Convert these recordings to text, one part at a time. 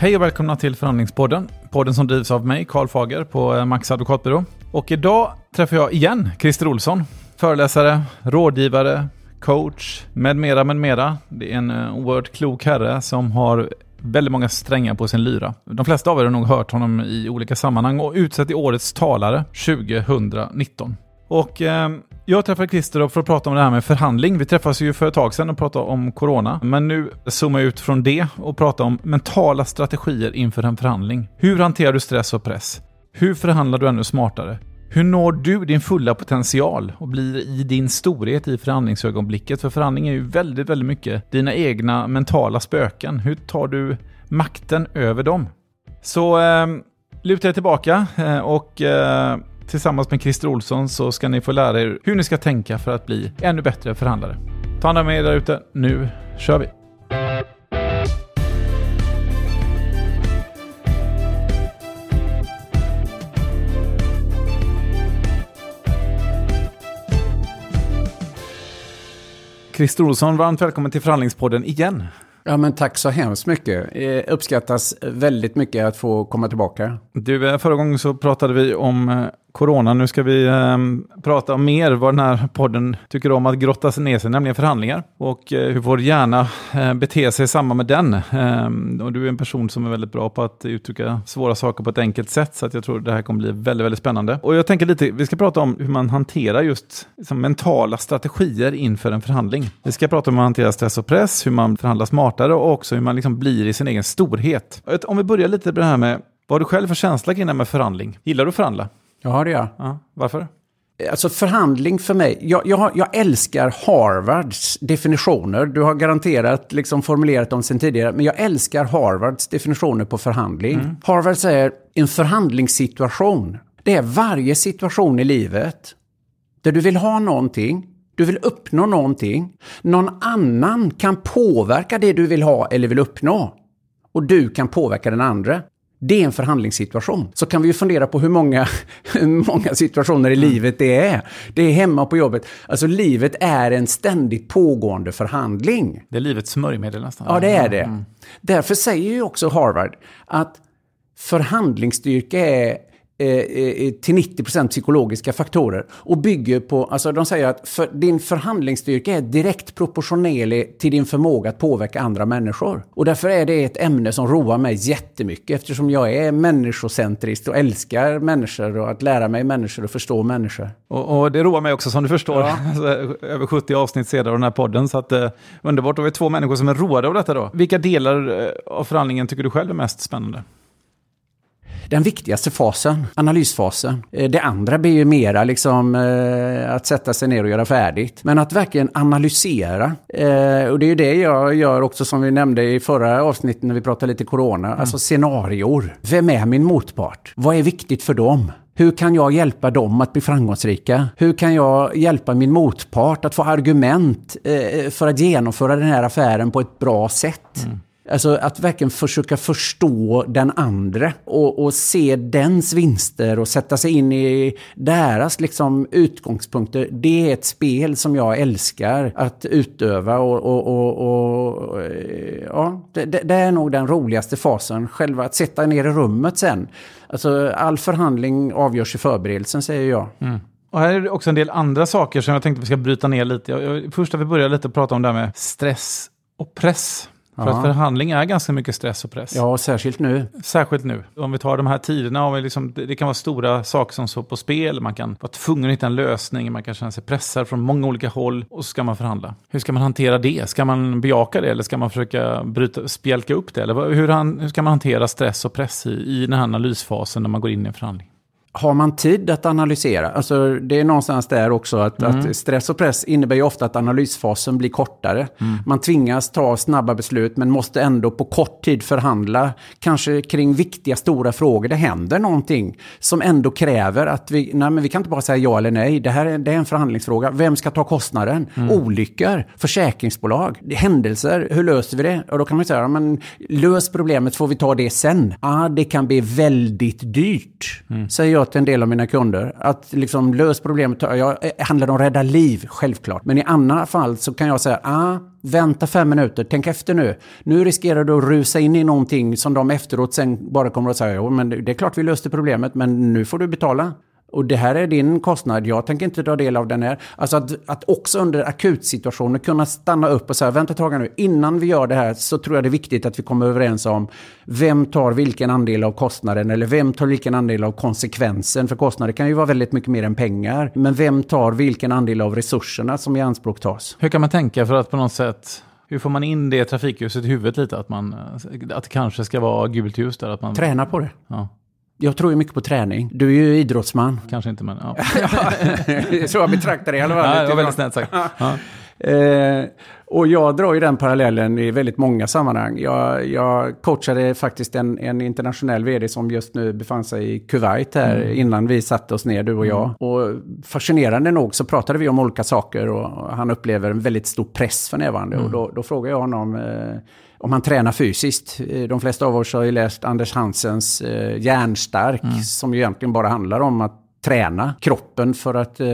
Hej och välkomna till Förhandlingspodden. Podden som drivs av mig, Karl Fager på eh, Max Advokatbyrå. Och idag träffar jag igen Christer Olsson. Föreläsare, rådgivare, coach med mera, med mera. Det är en eh, oerhört klok herre som har väldigt många strängar på sin lyra. De flesta av er har nog hört honom i olika sammanhang och utsett till årets talare 2019. Och eh, jag träffade Christer för att prata om det här med förhandling. Vi träffades ju för ett tag sedan och pratade om corona. Men nu zoomar jag ut från det och pratar om mentala strategier inför en förhandling. Hur hanterar du stress och press? Hur förhandlar du ännu smartare? Hur når du din fulla potential och blir i din storhet i förhandlingsögonblicket? För förhandling är ju väldigt, väldigt mycket dina egna mentala spöken. Hur tar du makten över dem? Så eh, luta er tillbaka eh, och eh, tillsammans med Christer Olsson så ska ni få lära er hur ni ska tänka för att bli ännu bättre förhandlare. Ta hand om er där ute. Nu kör vi! Christer Olsson, varmt välkommen till Förhandlingspodden igen. Ja, men tack så hemskt mycket. Eh, uppskattas väldigt mycket att få komma tillbaka. Du, eh, förra gången så pratade vi om eh, corona. Nu ska vi eh, prata om mer vad den här podden tycker om att grotta sig ner sig, nämligen förhandlingar. Och eh, hur vår hjärna eh, beter sig i samband med den. Eh, och du är en person som är väldigt bra på att uttrycka svåra saker på ett enkelt sätt. Så att jag tror det här kommer bli väldigt, väldigt spännande. Och jag tänker lite, vi ska prata om hur man hanterar just liksom, mentala strategier inför en förhandling. Vi ska prata om hur man hanterar stress och press, hur man förhandlar smartare och också hur man liksom blir i sin egen storhet. Om vi börjar lite med det här med vad har du själv för känsla kring det här med förhandling? Gillar du att förhandla? Ja, det gör Ja, varför? Alltså förhandling för mig, jag, jag, jag, älskar Harvards definitioner. Du har garanterat liksom formulerat dem sedan tidigare, men jag älskar Harvards definitioner på förhandling. Mm. Harvard säger en förhandlingssituation, det är varje situation i livet där du vill ha någonting, du vill uppnå någonting, någon annan kan påverka det du vill ha eller vill uppnå. Och du kan påverka den andra. Det är en förhandlingssituation. Så kan vi ju fundera på hur många, hur många situationer i mm. livet det är. Det är hemma på jobbet. Alltså livet är en ständigt pågående förhandling. Det är livets smörjmedel nästan. Ja, det är det. Mm. Därför säger ju också Harvard att förhandlingsstyrka är till 90% psykologiska faktorer och bygger på, alltså de säger att för, din förhandlingsstyrka är direkt proportionerlig till din förmåga att påverka andra människor. Och därför är det ett ämne som roar mig jättemycket eftersom jag är människocentrist och älskar människor och att lära mig människor och förstå människor. Och, och det roar mig också som du förstår, ja. Över 70 avsnitt sedan av den här podden, så att eh, underbart. Och vi är två människor som är roade av detta då. Vilka delar eh, av förhandlingen tycker du själv är mest spännande? Den viktigaste fasen, analysfasen. Eh, det andra blir ju mera liksom eh, att sätta sig ner och göra färdigt. Men att verkligen analysera. Eh, och det är ju det jag gör också som vi nämnde i förra avsnittet när vi pratade lite corona. Mm. Alltså scenarior. Vem är min motpart? Vad är viktigt för dem? Hur kan jag hjälpa dem att bli framgångsrika? Hur kan jag hjälpa min motpart att få argument för att genomföra den här affären på ett bra sätt? Mm. Alltså att verkligen försöka förstå den andra och, och, se dens vinster och sätta sig in i deras liksom, utgångspunkter. Det är ett spel som jag älskar att utöva och, och, och eh, ja, det, det, är nog den roligaste fasen. Själva att sätta ner i rummet sen. Alltså all förhandling avgörs i förberedelsen säger jag. Mm. Och här är det också en del andra saker som jag tänkte vi ska bryta ner lite. Jag, först att vi börjar lite prata om det här med stress och press. För ja. att förhandling är ganska mycket stress och press. Ja, särskilt nu. Särskilt nu. Om vi tar de här tiderna, liksom, det kan vara stora saker som står på spel, man kan vara tvungen att hitta en lösning, man kan känna sig pressad från många olika håll och så ska man förhandla. Hur ska man hantera det? Ska man bejaka det eller ska man försöka bryta, spjälka upp det? Eller hur, hur ska man hantera stress och press i, i den här analysfasen när man går in i en förhandling? Har man tid att analysera? Alltså det är någonstans där också att, mm. att stress och press innebär ju ofta att analysfasen blir kortare. Mm. Man tvingas ta snabba beslut men måste ändå på kort tid förhandla. Kanske kring viktiga stora frågor. Det händer någonting som ändå kräver att vi, nej men vi kan inte bara säga ja eller nej. Det här är, det är en förhandlingsfråga. Vem ska ta kostnaden? Mm. Olyckor, försäkringsbolag, händelser. Hur löser vi det? Och då kan man säga, men lös problemet får vi ta det sen. ah, det kan bli väldigt dyrt. Mm. Säger jag jag till en del av mina kunder. Att liksom lösa problemet. Jag eh, handlar om att rädda liv, självklart. Men i andra fall så kan jag säga, ah, vänta fem minuter, tänk efter nu. Nu riskerar du att rusa in i någonting som de efteråt sen bara kommer att säga, jo men det är klart vi löste problemet, men nu får du betala. Och det här är din kostnad, jag tänker inte dra del av den här. Alltså att, att också under akutsituationer kunna stanna upp och säga, vänta ett tag nu, innan vi gör det här så tror jag det är viktigt att vi kommer överens om vem tar vilken andel av kostnaden eller vem tar vilken andel av konsekvensen. För kostnader kan ju vara väldigt mycket mer än pengar. Men vem tar vilken andel av resurserna som i anspråk tas? Hur kan man tänka för att på något sätt hur får man in det trafikljuset i huvudet lite? Att, man, att det kanske ska vara gult ljus där? Att man... Träna på det. Ja. Jag tror ju mycket på träning. Du är ju idrottsman. Kanske inte, men ja. så jag betraktar det i alla fall. Ja, det var väldigt snällt sagt. Ja. Eh, och jag drar ju den parallellen i väldigt många sammanhang. Jag, jag coachade faktiskt en, en, internationell vd som just nu befann sig i Kuwait här mm. innan vi satte oss ner, du och jag. Mm. Och fascinerande nog så pratade vi om olika saker och han upplever en väldigt stor press för närvarande. Mm. Och då, då frågade jag honom eh, om han tränar fysiskt. Eh, de flesta av oss har ju läst Anders Hansens eh, Järnstark, mm. som ju egentligen bara handlar om att träna kroppen för att eh,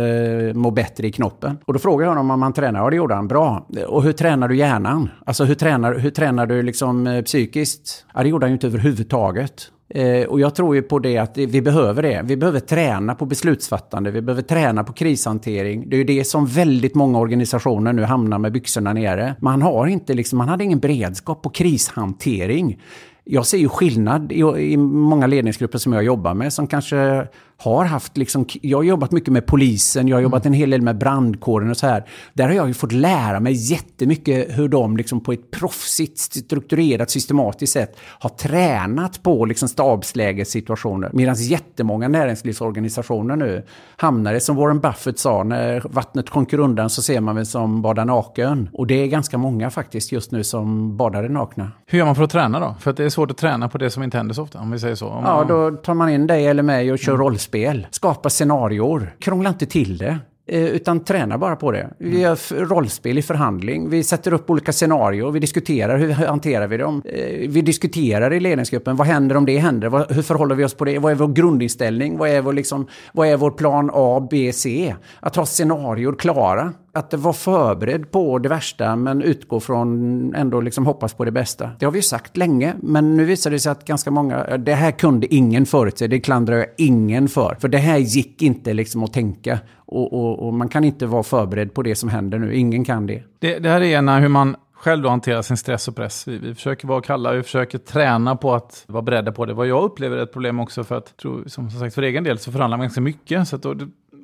må bättre i knoppen. Och då frågade jag honom om han tränar. Ja, det gjorde han. Bra. Och hur tränar du hjärnan? Alltså hur tränar, hur tränar du liksom eh, psykiskt? Ja, det gjorde han ju inte överhuvudtaget. Eh, och jag tror ju på det att vi behöver det. Vi behöver träna på beslutsfattande, vi behöver träna på krishantering. Det är ju det som väldigt många organisationer nu hamnar med byxorna nere. Man har inte liksom, man hade ingen beredskap på krishantering. Jag ser ju skillnad i, i många ledningsgrupper som jag jobbar med som kanske har haft liksom, jag har jobbat mycket med polisen, jag har jobbat en hel del med brandkåren och så här. Där har jag ju fått lära mig jättemycket hur de liksom på ett proffsigt, strukturerat, systematiskt sätt har tränat på liksom stabslägessituationer. Medan jättemånga näringslivsorganisationer nu hamnar det som Warren Buffett sa, när vattnet sjunker undan så ser man väl som badar naken. Och det är ganska många faktiskt just nu som badar nakna. Hur gör man för att träna då? För att det är svårt att träna på det som inte händer så ofta, om vi säger så. Om ja, då tar man in dig eller mig och kör mm. rollspel rollspel. Skapa scenarior. Krångla inte till det. Eh, utan träna bara på det. Vi gör rollspel i förhandling. Vi sätter upp olika scenarier. Vi diskuterar hur hanterar vi dem. Eh, vi diskuterar i ledningsgruppen. Vad händer om det händer? Hur förhåller vi oss på det? Vad är vår grundinställning? Vad är vår, liksom, vad är vår plan A, B, C? Att ha scenarier klara att vara förberedd på det värsta men utgå från ändå liksom hoppas på det bästa. Det har vi ju sagt länge, men nu visar det sig att ganska många, det här kunde ingen förutse, det klandrar jag ingen för. För det här gick inte liksom att tänka och, och, och man kan inte vara förberedd på det som händer nu, ingen kan det. Det, det här är ena eh, hur man själv då hanterar sin stress och press. Vi, vi, försöker vara kalla, vi försöker träna på att vara beredda på det. Vad jag upplever är ett problem också för att, tror, som sagt för egen del, så förhandlar man ganska mycket. Så att då,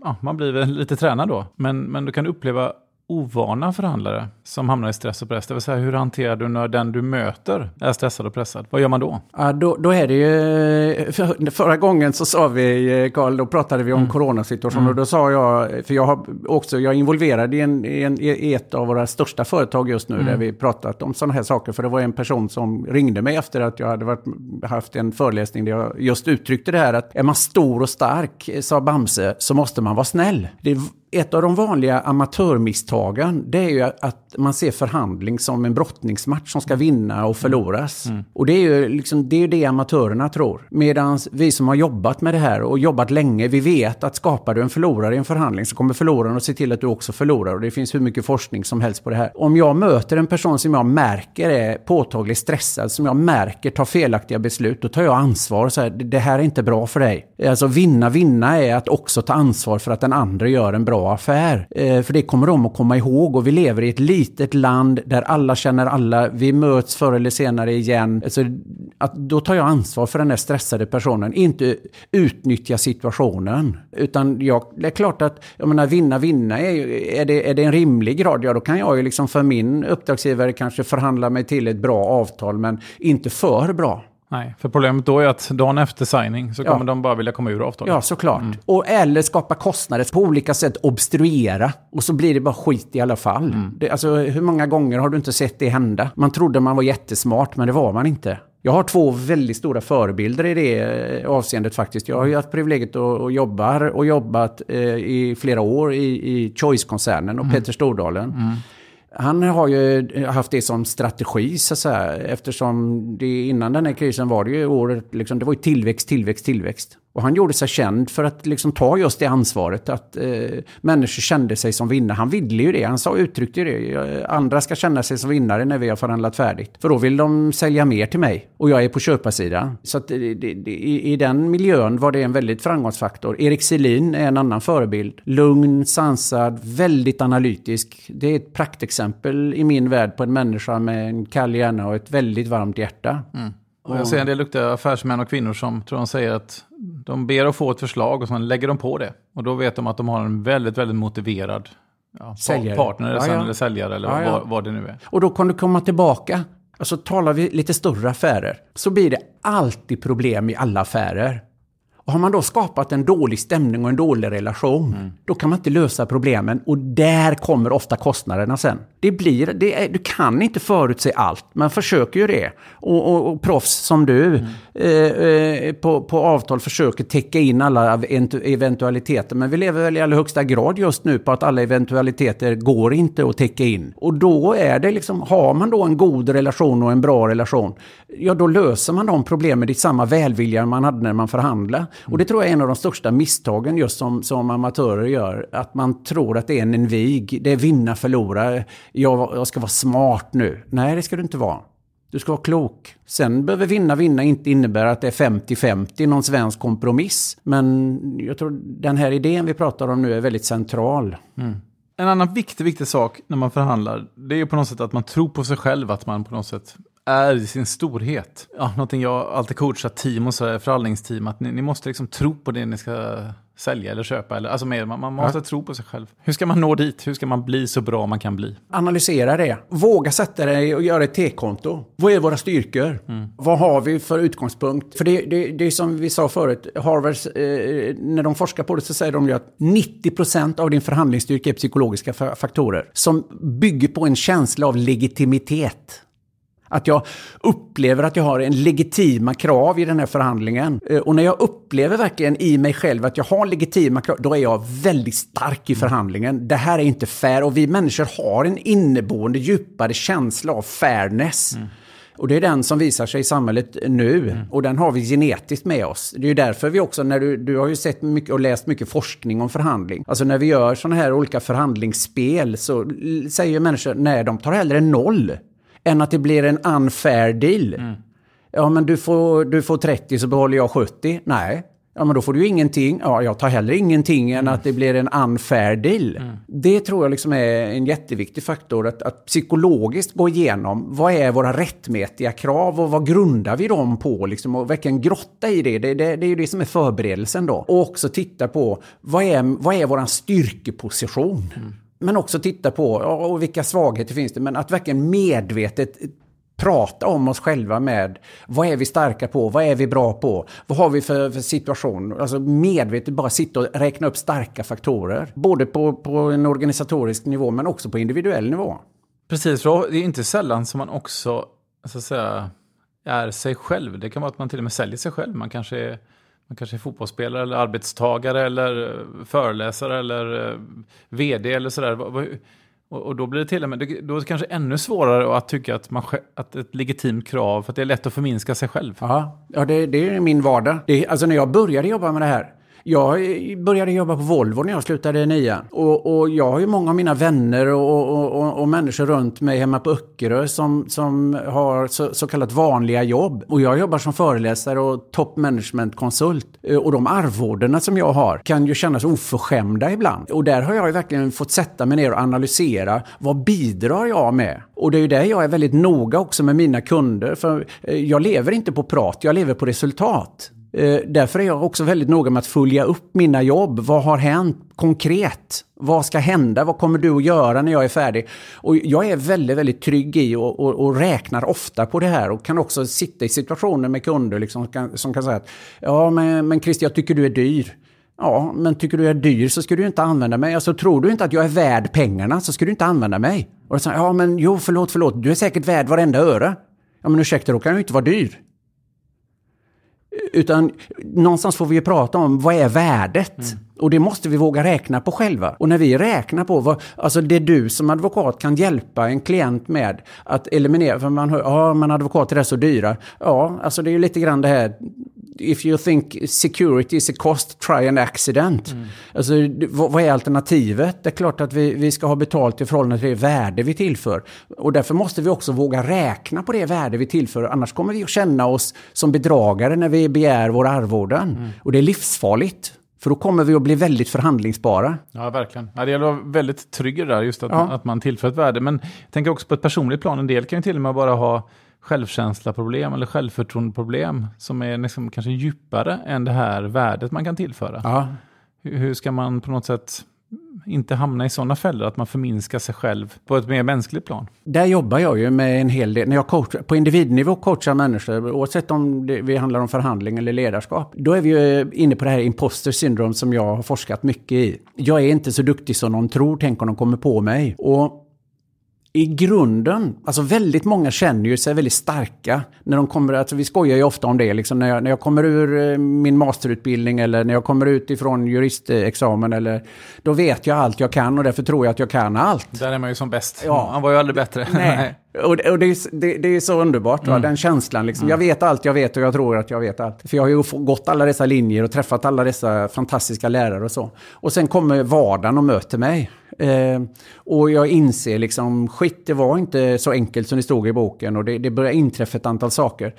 ja, man blir väl lite tränad då. Men, men du kan uppleva ovana förhandlare som hamnar i stress och press? Det vill säga, hur hanterar du när den du möter är stressad och pressad? Vad gör man då? Ja, då, då är det ju... För, förra gången så sa vi, Karl, då pratade vi om mm. coronasituationen. Mm. Och då sa jag, för jag har också, jag är involverad i, en, i, en, i ett av våra största företag just nu, mm. där vi pratat om sådana här saker. För det var en person som ringde mig efter att jag hade varit, haft en föreläsning där jag just uttryckte det här att är man stor och stark, sa Bamse, så måste man vara snäll. Det ett av de vanliga amatörmisstagen det är ju att man ser förhandling som en brottningsmatch som ska vinna och förloras. Mm. Och det är ju liksom, det, är det amatörerna tror. Medan vi som har jobbat med det här och jobbat länge, vi vet att skapar du en förlorare i en förhandling så kommer förloraren att se till att du också förlorar. Och det finns hur mycket forskning som helst på det här. Om jag möter en person som jag märker är påtagligt stressad, som jag märker tar felaktiga beslut, då tar jag ansvar och säger det här är inte bra för dig. Alltså vinna, vinna är att också ta ansvar för att den andra gör en bra affär. Eh, för det kommer de att komma ihåg och vi lever i ett litet land där alla känner alla. Vi möts förr eller senare igen. Alltså, att då tar jag ansvar för den där stressade personen. Inte utnyttja situationen. Utan jag, det är klart att, jag menar vinna, vinna. Är, är, det, är det en rimlig grad? Ja, då kan jag ju liksom för min uppdragsgivare kanske förhandla mig till ett bra avtal, men inte för bra. Nej, för problemet då är att dagen efter signing så kommer ja. de bara vilja komma ur avtalet. Ja, såklart. Mm. Och, eller skapa kostnader, på olika sätt obstruera. Och så blir det bara skit i alla fall. Mm. Det, alltså, hur många gånger har du inte sett det hända? Man trodde man var jättesmart, men det var man inte. Jag har två väldigt stora förebilder i det eh, avseendet faktiskt. Jag har ju haft privilegiet att jobba och jobbat eh, i flera år i, i Choice-koncernen och mm. Peter Stordalen. Han har ju haft det som strategi så att säga, eftersom det, innan den här krisen var det ju året, liksom, det var ju tillväxt, tillväxt, tillväxt. Och han gjorde sig känd för att liksom ta just det ansvaret, att eh, människor kände sig som vinnare. Han ville ju det, han sa, uttryckte det. Andra ska känna sig som vinnare när vi har förhandlat färdigt. För då vill de sälja mer till mig och jag är på köparsidan. Så att det, det, i, i den miljön var det en väldigt framgångsfaktor. Erik Selin är en annan förebild. Lugn, sansad, väldigt analytisk. Det är ett praktexempel i min värld på en människa med en kall hjärna och ett väldigt varmt hjärta. Mm. Och jag ser en del duktiga affärsmän och kvinnor som tror de säger att de ber att få ett förslag och sen lägger de på det. Och då vet de att de har en väldigt, väldigt motiverad ja, säljare. partner ja, ja. eller säljare eller vad, vad, det nu är. Och då kan du komma tillbaka. Alltså talar vi lite större affärer så blir det alltid problem i alla affärer. Och har man då skapat en dålig stämning och en dålig relation, mm. då kan man inte lösa problemen och där kommer ofta kostnaderna sen. Det blir, det är, du kan inte förutse allt, man försöker ju det. Och, och, och proffs som du mm. eh, eh, på, på avtal försöker täcka in alla eventualiteter. Men vi lever väl i allra högsta grad just nu på att alla eventualiteter går inte att täcka in. Och då är det liksom, har man då en god relation och en bra relation, ja då löser man de problemen i samma välvilja man hade när man förhandlade. Och det tror jag är en av de största misstagen just som, som amatörer gör. Att man tror att det är en invig, det är vinna förlora. Jag, jag ska vara smart nu. Nej, det ska du inte vara. Du ska vara klok. Sen behöver vinna, vinna inte innebära att det är 50-50, någon svensk kompromiss. Men jag tror den här idén vi pratar om nu är väldigt central. Mm. En annan viktig, viktig sak när man förhandlar, det är ju på något sätt att man tror på sig själv, att man på något sätt är i sin storhet. Ja, någonting jag alltid coachat team och så förhandlingsteam, att ni, ni, måste liksom tro på det ni ska sälja eller köpa. Eller, alltså mer, man, man måste ja. tro på sig själv. Hur ska man nå dit? Hur ska man bli så bra man kan bli? Analysera det. Våga sätta dig och göra ett T-konto. Vad är våra styrkor? Mm. Vad har vi för utgångspunkt? För det, det, det är som vi sa förut, Harvard, eh, när de forskar på det så säger de ju att 90% av din förhandlingsstyrka är psykologiska faktorer som bygger på en känsla av legitimitet. Att jag upplever att jag har en legitima krav i den här förhandlingen. Eh, och när jag upplever verkligen i mig själv att jag har legitima krav, då är jag väldigt stark i förhandlingen. Det här är inte fair och vi människor har en inneboende djupare känsla av fairness. Mm. Och det är den som visar sig i samhället nu. Mm. Och den har vi genetiskt med oss. Det är ju därför vi också, när du, du har ju sett mycket och läst mycket forskning om förhandling. Alltså när vi gör sådana här olika förhandlingsspel så säger människor, nej de tar hellre noll än att det blir en unfair deal. Mm. Ja, men du får, du får 30 så behåller jag 70. Nej, Ja, men då får du ju ingenting. Ja, jag tar heller ingenting än mm. att det blir en unfair deal. Mm. Det tror jag liksom är en jätteviktig faktor. Att, att psykologiskt gå igenom vad är våra rättmätiga krav och vad grundar vi dem på? Liksom, och verkligen grotta i det. Det, det, det är ju det som är förberedelsen då. Och också titta på vad är, vad är våran styrkeposition? Mm. Men också titta på och vilka svagheter finns det. Men att verkligen medvetet prata om oss själva med vad är vi starka på, vad är vi bra på, vad har vi för, för situation. Alltså medvetet bara sitta och räkna upp starka faktorer. Både på, på en organisatorisk nivå men också på individuell nivå. Precis, för det är inte sällan som man också så att säga, är sig själv. Det kan vara att man till och med säljer sig själv. Man kanske är man kanske är fotbollsspelare eller arbetstagare eller eh, föreläsare eller eh, vd eller sådär. Och, då blir det till och med, då är det kanske ännu svårare att tycka att, man, att ett legitimt krav, för att det är lätt att förminska sig själv. Ja, ja det, det är min vardag. Det, alltså när jag började jobba med det här, jag eh, började jobba på Volvo när jag slutade nian. Och, och jag har ju många av mina vänner och, och, och, och människor runt mig hemma på Öckerö som, som har så, så, kallat vanliga jobb. Och jag jobbar som föreläsare och top management-konsult. Eh, och de arvodena som jag har kan ju kännas oförskämda ibland. Och där har jag ju verkligen fått sätta mig ner och analysera vad bidrar jag med? Och det är ju där jag är väldigt noga också med mina kunder. För eh, jag lever inte på prat, jag lever på resultat. Eh, därför är jag också väldigt noga med att följa upp mina jobb. Vad har hänt konkret? Vad ska hända? Vad kommer du att göra när jag är färdig? Och jag är väldigt, väldigt trygg i och, och, och räknar ofta på det här och kan också sitta i situationer med kunder liksom, som, kan, som kan säga att ja, men, men Christer, jag tycker du är dyr. Ja, men tycker du jag är dyr så ska du inte använda mig. Alltså tror du inte att jag är värd pengarna så ska du inte använda mig. Och så, ja, men jo, förlåt, förlåt, du är säkert värd varenda öre. Ja, men ursäkta, då kan du inte vara dyr. Utan någonstans får vi ju prata om vad är värdet? Mm. Och det måste vi våga räkna på själva. Och när vi räknar på vad, alltså det du som advokat kan hjälpa en klient med att eliminera, för man hör, ja men advokater är så dyra. Ja, alltså det är ju lite grann det här, if you think security is a cost, try an accident. Mm. Alltså, vad, vad är alternativet? Det är klart att vi, vi ska ha betalt i förhållande till det värde vi tillför. Och därför måste vi också våga räkna på det värde vi tillför. Annars kommer vi att känna oss som bedragare när vi begär våra arvoden. Mm. Och det är livsfarligt. För då kommer vi att bli väldigt förhandlingsbara. Ja, verkligen. Ja, det gäller att vara väldigt trygg där, just att, ja. man, att man tillför ett värde. Men jag tänker också på ett personligt plan. En del kan ju till och med bara ha självkänsla-problem eller självförtroende-problem som är liksom kanske djupare än det här värdet man kan tillföra. Ja. Hur, hur ska man på något sätt inte hamna i sådana fällor, att man förminskar sig själv på ett mer mänskligt plan? Där jobbar jag ju med en hel del, när jag coachar, på individnivå coachar människor, oavsett om det vi handlar om förhandling eller ledarskap, då är vi ju inne på det här imposter syndrome som jag har forskat mycket i. Jag är inte så duktig som någon tror, tänk om de kommer på mig. Och i grunden, alltså väldigt många känner ju sig väldigt starka när de kommer, alltså vi skojar ju ofta om det, liksom när jag, när jag kommer ur eh, min masterutbildning eller när jag kommer ut ifrån juristexamen eller då vet jag allt jag kan och därför tror jag att jag kan allt. Där är man ju som bäst. Ja. Han var ju aldrig bättre. Nej. Och, det, och det, är, det, det, är så underbart, mm. den känslan. Liksom. Mm. Jag vet allt jag vet och jag tror att jag vet allt. För jag har ju gått alla dessa linjer och träffat alla dessa fantastiska lärare och så. Och sen kommer vardagen och möter mig. Eh, och jag inser liksom, skit, det var inte så enkelt som det stod i boken och det, det börjar inträffa ett antal saker.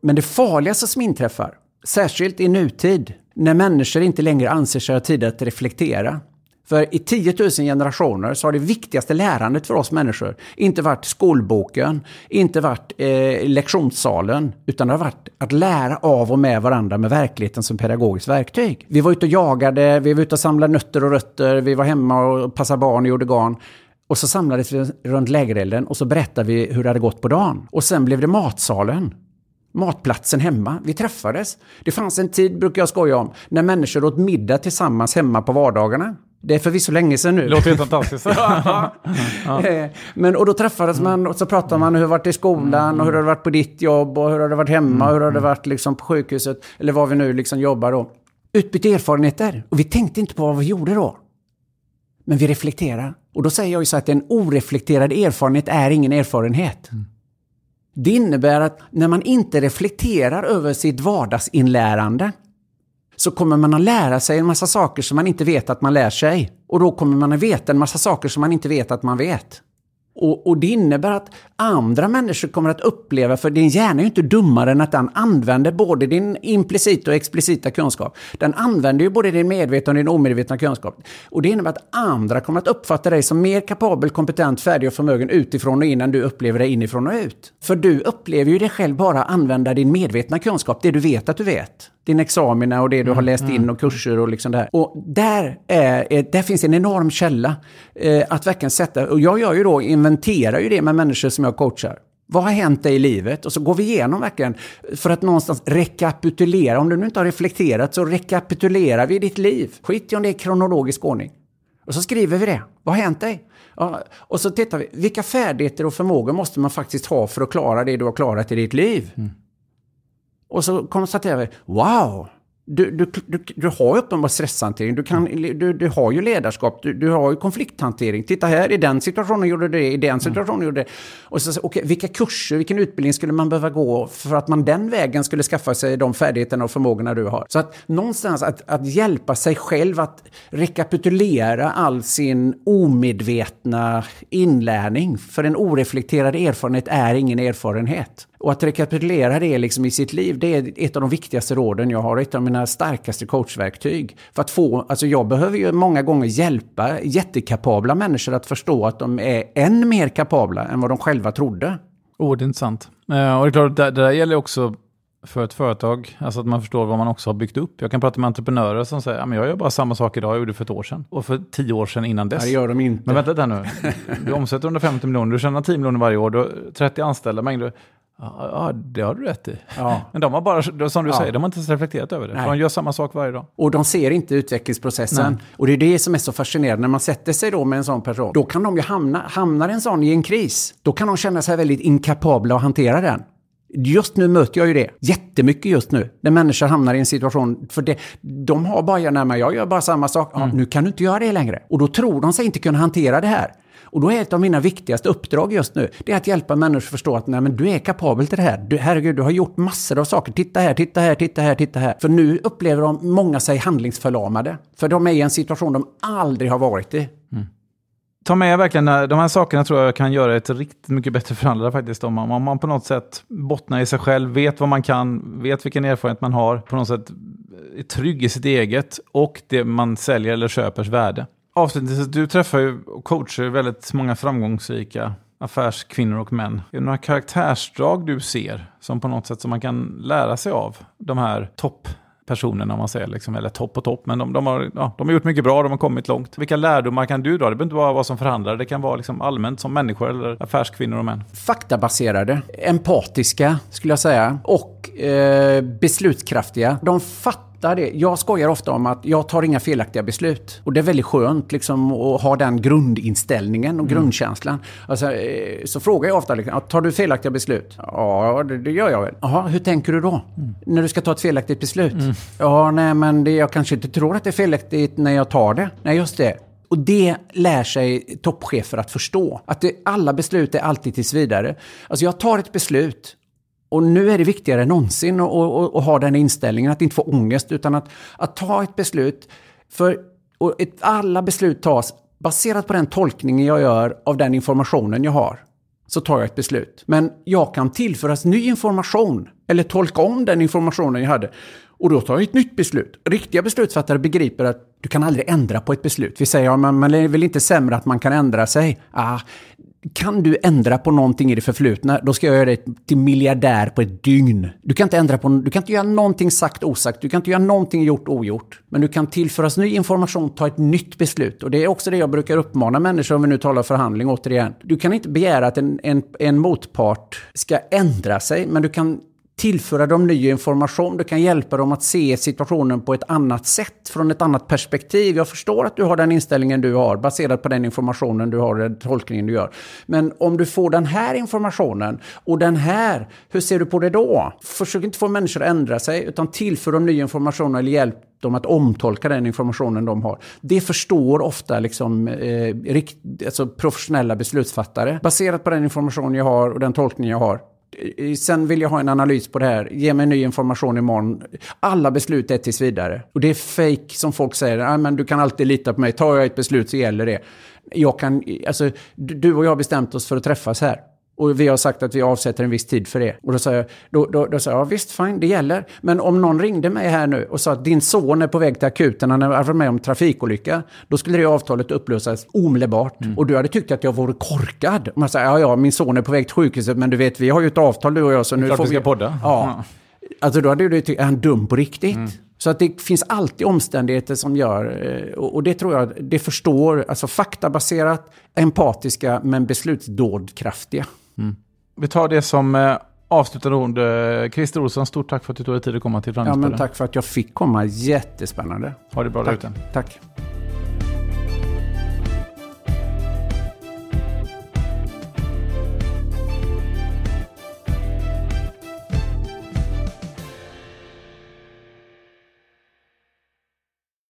Men det farligaste som inträffar, särskilt i nutid, när människor inte längre anser sig ha tid att reflektera, för i 10 000 generationer så har det viktigaste lärandet för oss människor inte varit skolboken, inte varit eh, lektionssalen, utan det har varit att lära av och med varandra med verkligheten som pedagogiskt verktyg. Vi var ute och jagade, vi var ute och samlade nötter och rötter, vi var hemma och passade barn och gjorde garn. Och så samlades vi runt lägerelden och så berättade vi hur det hade gått på dagen. Och sen blev det matsalen. Matplatsen hemma. Vi träffades. Det fanns en tid, brukar jag skoja om, när människor åt middag tillsammans hemma på vardagarna. Det är förvisso länge sedan nu. Låter helt fantastiskt. ja. Eh, men, och då träffades man och så pratade man hur det varit i skolan och hur det har varit på ditt jobb och hur det har varit hemma och hur det har varit liksom på sjukhuset. Eller var vi nu liksom jobbar då. Utbytte erfarenheter. Och vi tänkte inte på vad vi gjorde då. Men vi reflekterar. Och då säger jag ju så att en oreflekterad erfarenhet är ingen erfarenhet. Mm. Det innebär att när man inte reflekterar över sitt vardagsinlärande så kommer man att lära sig en massa saker som man inte vet att man lär sig. Och då kommer man att veta en massa saker som man inte vet att man vet. Och, och, det innebär att andra människor kommer att uppleva, för din hjärna är ju inte dummare än att den använder både din implicita och explicita kunskap. Den använder ju både din medvetna och din omedvetna kunskap. Och det innebär att andra kommer att uppfatta dig som mer kapabel, kompetent, färdig och förmögen utifrån och in än du upplever dig inifrån och ut. För du upplever ju dig själv bara använda din medvetna kunskap, det du vet att du vet din examina och det du har mm, läst in mm. och kurser och liksom det här. Och där, är, där finns en enorm källa eh, att verkligen sätta, och jag gör ju då, inventerar ju det med människor som jag coachar. Vad har hänt dig i livet? Och så går vi igenom verkligen för att någonstans rekapitulera. Om du nu inte har reflekterat så rekapitulerar vi ditt liv. Skit i om det är kronologisk ordning. Och så skriver vi det. Vad har hänt dig? Ja, och så tittar vi. Vilka färdigheter och förmågor måste man faktiskt ha för att klara det du har klarat i ditt liv? Mm. Och så konstaterar vi, wow, du, du, du, du har uppenbar stresshantering, du, kan, du, du har ju ledarskap, du, du har ju konflikthantering. Titta här, i den situationen gjorde du det, i den mm. situationen mm. gjorde du det. Och så, okay, vilka kurser, vilken utbildning skulle man behöva gå för att man den vägen skulle skaffa sig de färdigheterna och förmågorna du har? Så att någonstans att, att hjälpa sig själv att rekapitulera all sin omedvetna inlärning. För en oreflekterad erfarenhet är ingen erfarenhet. Och att rekapitulera det liksom i sitt liv, det är ett av de viktigaste råden jag har, ett av mina starkaste coachverktyg. För att få, alltså jag behöver ju många gånger hjälpa jättekapabla människor att förstå att de är än mer kapabla än vad de själva trodde. Oh, det är intressant. Uh, och det är klart, det, det där gäller också för ett företag, alltså att man förstår vad man också har byggt upp. Jag kan prata med entreprenörer som säger, ja, men jag gör bara samma sak idag jag gjorde för ett år sedan. Och för tio år sedan innan dess. Nej, det gör de inte. Men vänta lite nu. Du omsätter 150 miljoner, du tjänar 10 miljoner varje år, du har 30 anställda, mängder. Ja, det har du rätt i. Ja. Men de har bara, som du ja. säger, de har inte ens reflekterat över det. de gör samma sak varje dag. Och de ser inte utvecklingsprocessen. Nej. Och det är det som är så fascinerande. När man sätter sig då med en sån person, då kan de ju hamna, hamnar en sån i en kris, då kan de känna sig väldigt inkapabla att hantera den. Just nu möter jag ju det jättemycket just nu. När människor hamnar i en situation, för det, de har bara, nej men jag gör bara samma sak. Ja, mm. Nu kan du inte göra det längre. Och då tror de sig inte kunna hantera det här. Och då är ett av mina viktigaste uppdrag just nu, det är att hjälpa människor att förstå att nej, men du är kapabel till det här. Du, herregud, du har gjort massor av saker. Titta här, titta här, titta här, titta här. För nu upplever de många sig handlingsförlamade. För de är i en situation de aldrig har varit i. Mm ta med verkligen, eh, de här sakerna tror jag kan göra ett riktigt mycket bättre förhandlare faktiskt. Om man, om man på något sätt bottnar i sig själv, vet vad man kan, vet vilken erfarenhet man har, på något sätt eh, är trygg i sitt eget och det man säljer eller köpers värde. Avslutningsvis, du träffar ju och coachar väldigt många framgångsrika affärskvinnor och män. Är det några karaktärsdrag du ser som på något sätt som man kan lära sig av de här topppersonerna, om man säger, liksom, eller topp och topp. Men de, de, har, ja, de har gjort mycket bra, de har kommit långt. Vilka lärdomar kan du dra? Det behöver inte bara vara som förhandlare, det kan vara liksom allmänt som människor eller affärskvinnor och män. Faktabaserade, empatiska skulle jag säga, och eh, beslutskraftiga. De fattar fattar det. Jag skojar ofta om att jag tar inga felaktiga beslut. Och det är väldigt skönt liksom, att ha den grundinställningen och mm. grundkänslan. Alltså, eh, så frågar jag ofta, liksom, tar du felaktiga beslut? Ja, det, det gör jag väl. Jaha, hur tänker du då? Mm. När du ska ta ett felaktigt beslut? Mm. Ja, nej men det, jag kanske inte tror att det är felaktigt när jag tar det. Nej, just det. Och det lär sig toppchefer att förstå. Att det, alla beslut är alltid tills vidare. Alltså jag tar ett beslut och nu är det viktigare än någonsin att, att, att ha den inställningen, att inte få ångest, utan att, att ta ett beslut. För och ett, alla beslut tas baserat på den tolkningen jag gör av den informationen jag har. Så tar jag ett beslut. Men jag kan tillföras ny information, eller tolka om den informationen jag hade. Och då tar jag ett nytt beslut. Riktiga beslutsfattare begriper att du kan aldrig ändra på ett beslut. Vi säger att ja, man är väl inte sämre att man kan ändra sig. Ah, kan du ändra på någonting i det förflutna, då ska jag göra dig till miljardär på ett dygn. Du kan inte ändra på, du kan inte göra någonting sagt osagt, du kan inte göra någonting gjort ogjort. Men du kan tillföras ny information, ta ett nytt beslut. Och det är också det jag brukar uppmana människor, om vi nu talar förhandling återigen. Du kan inte begära att en, en, en motpart ska ändra sig, men du kan tillföra dem ny information. Du kan hjälpa dem att se situationen på ett annat sätt, från ett annat perspektiv. Jag förstår att du har den inställningen du har, baserat på den informationen du har, den tolkningen du gör. Men om du får den här informationen och den här, hur ser du på det då? Försök inte få människor att ändra sig, utan tillför dem ny information eller hjälp dem att omtolka den informationen de har. Det förstår ofta liksom, eh, rikt, alltså professionella beslutsfattare. Baserat på den information jag har och den tolkning jag har Sen vill jag ha en analys på det här. Ge mig ny information imorgon. Alla beslut är tills vidare. Och det är fake som folk säger. Men du kan alltid lita på mig. Tar jag ett beslut så gäller det. Jag kan, alltså, du och jag har bestämt oss för att träffas här. Och vi har sagt att vi avsätter en viss tid för det. Och då sa jag, då, då, då sa jag ja, visst, fine, det gäller. Men om någon ringde mig här nu och sa att din son är på väg till akuten, han har varit med om trafikolycka. Då skulle det avtalet upplösas omedelbart. Mm. Och du hade tyckt att jag vore korkad. Man säger, ja, ja, min son är på väg till sjukhuset, men du vet, vi har ju ett avtal du och jag, så nu Klart får vi... ska podda. Ja. Alltså då hade du tyckt, är han dum på riktigt? Mm. Så att det finns alltid omständigheter som gör, eh, och det tror jag, det förstår, alltså faktabaserat, empatiska men beslutsdådkraftiga. Mm. Vi tar det som eh, avslutande ord. Eh, Christer Olsson, stort tack för att du tog dig tid att komma till Förhandlingspodden. Ja, men tack för att jag fick komma. Jättespännande. Ha det bra tack. där ute. Tack.